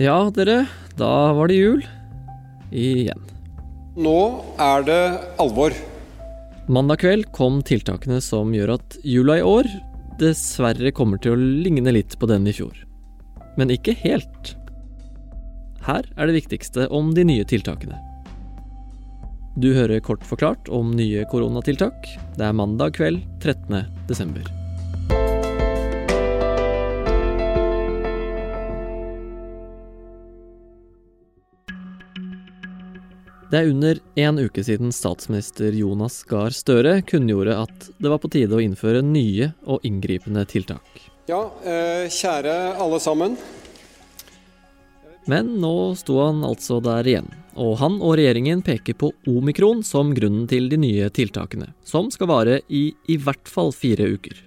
Ja, dere, da var det jul. Igjen. Nå er det alvor. Mandag kveld kom tiltakene som gjør at jula i år dessverre kommer til å ligne litt på den i fjor. Men ikke helt. Her er det viktigste om de nye tiltakene. Du hører kort forklart om nye koronatiltak. Det er mandag kveld 13. desember. Det er under en uke siden statsminister Jonas Gahr Støre kunngjorde at det var på tide å innføre nye og inngripende tiltak. Ja, eh, kjære alle sammen. Men nå sto han altså der igjen, og han og regjeringen peker på omikron som grunnen til de nye tiltakene, som skal vare i i hvert fall fire uker.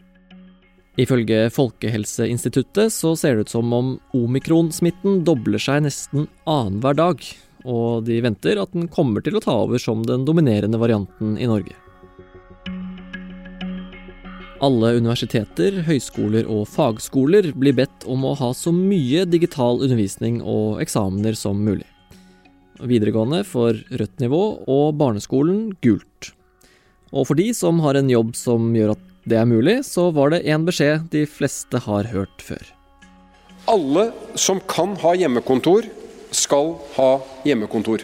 Ifølge Folkehelseinstituttet så ser det ut som om omikronsmitten dobler seg nesten annenhver dag, og de venter at den kommer til å ta over som den dominerende varianten i Norge. Alle universiteter, høyskoler og fagskoler blir bedt om å ha så mye digital undervisning og eksamener som mulig. Videregående får rødt nivå og barneskolen gult. Og for de som har en jobb som gjør at det er mulig, så var det en beskjed de fleste har hørt før. Alle som kan ha hjemmekontor, skal ha hjemmekontor.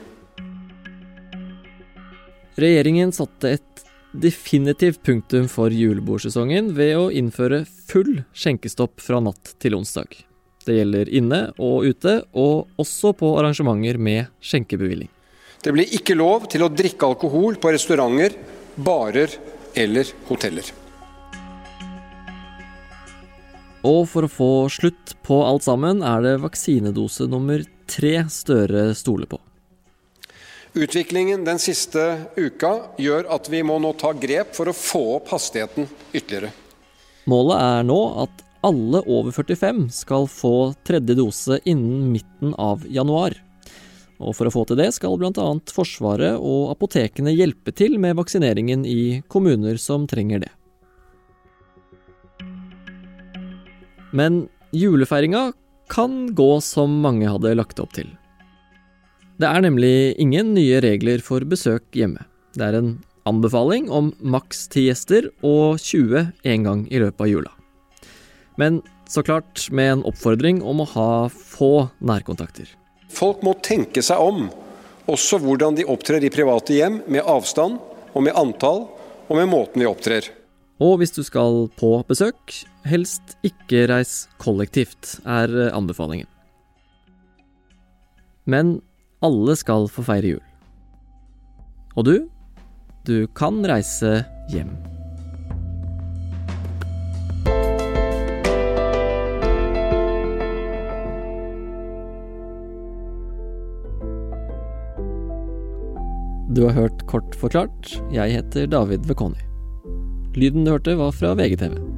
Regjeringen satte et definitivt punktum for julebordsesongen ved å innføre full skjenkestopp fra natt til onsdag. Det gjelder inne og ute, og også på arrangementer med skjenkebevilling. Det blir ikke lov til å drikke alkohol på restauranter, barer eller hoteller. Og for å få slutt på alt sammen, er det vaksinedose nummer tre Støre stoler på. Utviklingen den siste uka gjør at vi må nå ta grep for å få opp hastigheten ytterligere. Målet er nå at alle over 45 skal få tredje dose innen midten av januar. Og For å få til det skal bl.a. Forsvaret og apotekene hjelpe til med vaksineringen i kommuner som trenger det. Men julefeiringa kan gå som mange hadde lagt opp til. Det er nemlig ingen nye regler for besøk hjemme. Det er en anbefaling om maks ti gjester og 20 en gang i løpet av jula. Men så klart med en oppfordring om å ha få nærkontakter. Folk må tenke seg om, også hvordan de opptrer i private hjem, med avstand og med antall og med måten vi opptrer. Og hvis du skal på besøk, helst ikke reis kollektivt, er anbefalingen. Men alle skal få feire jul. Og du? Du kan reise hjem. Du har hørt Kort forklart. Jeg heter David Vekoni. Lyden du hørte, var fra VGTV.